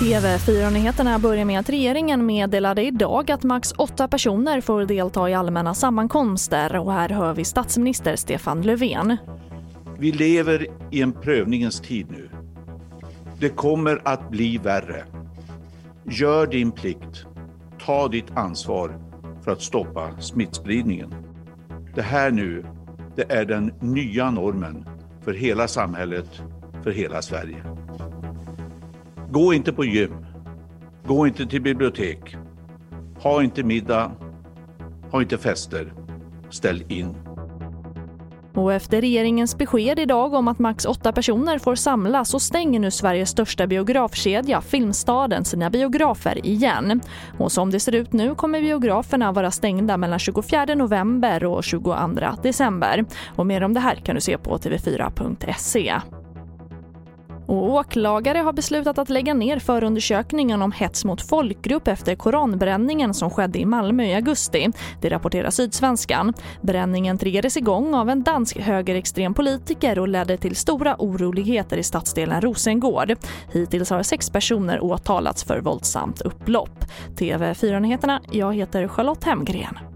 TV4-nyheterna börjar med att regeringen meddelade idag att max åtta personer får delta i allmänna sammankomster och här hör vi statsminister Stefan Löfven. Vi lever i en prövningens tid nu. Det kommer att bli värre. Gör din plikt. Ta ditt ansvar för att stoppa smittspridningen. Det här nu, det är den nya normen för hela samhället, för hela Sverige. Gå inte på gym. Gå inte till bibliotek. Ha inte middag. Ha inte fester. Ställ in. Och efter regeringens besked idag om att max åtta personer får samlas så stänger nu Sveriges största biografkedja, Filmstaden, sina biografer igen. Och som det ser ut nu kommer biograferna vara stängda mellan 24 november och 22 december. Och mer om det här kan du se på tv4.se. Och åklagare har beslutat att lägga ner förundersökningen om hets mot folkgrupp efter koranbränningen som skedde i Malmö i augusti. Det rapporterar Sydsvenskan. Bränningen triggades igång av en dansk högerextrem politiker och ledde till stora oroligheter i stadsdelen Rosengård. Hittills har sex personer åtalats för våldsamt upplopp. TV4-nyheterna, jag heter Charlotte Hemgren.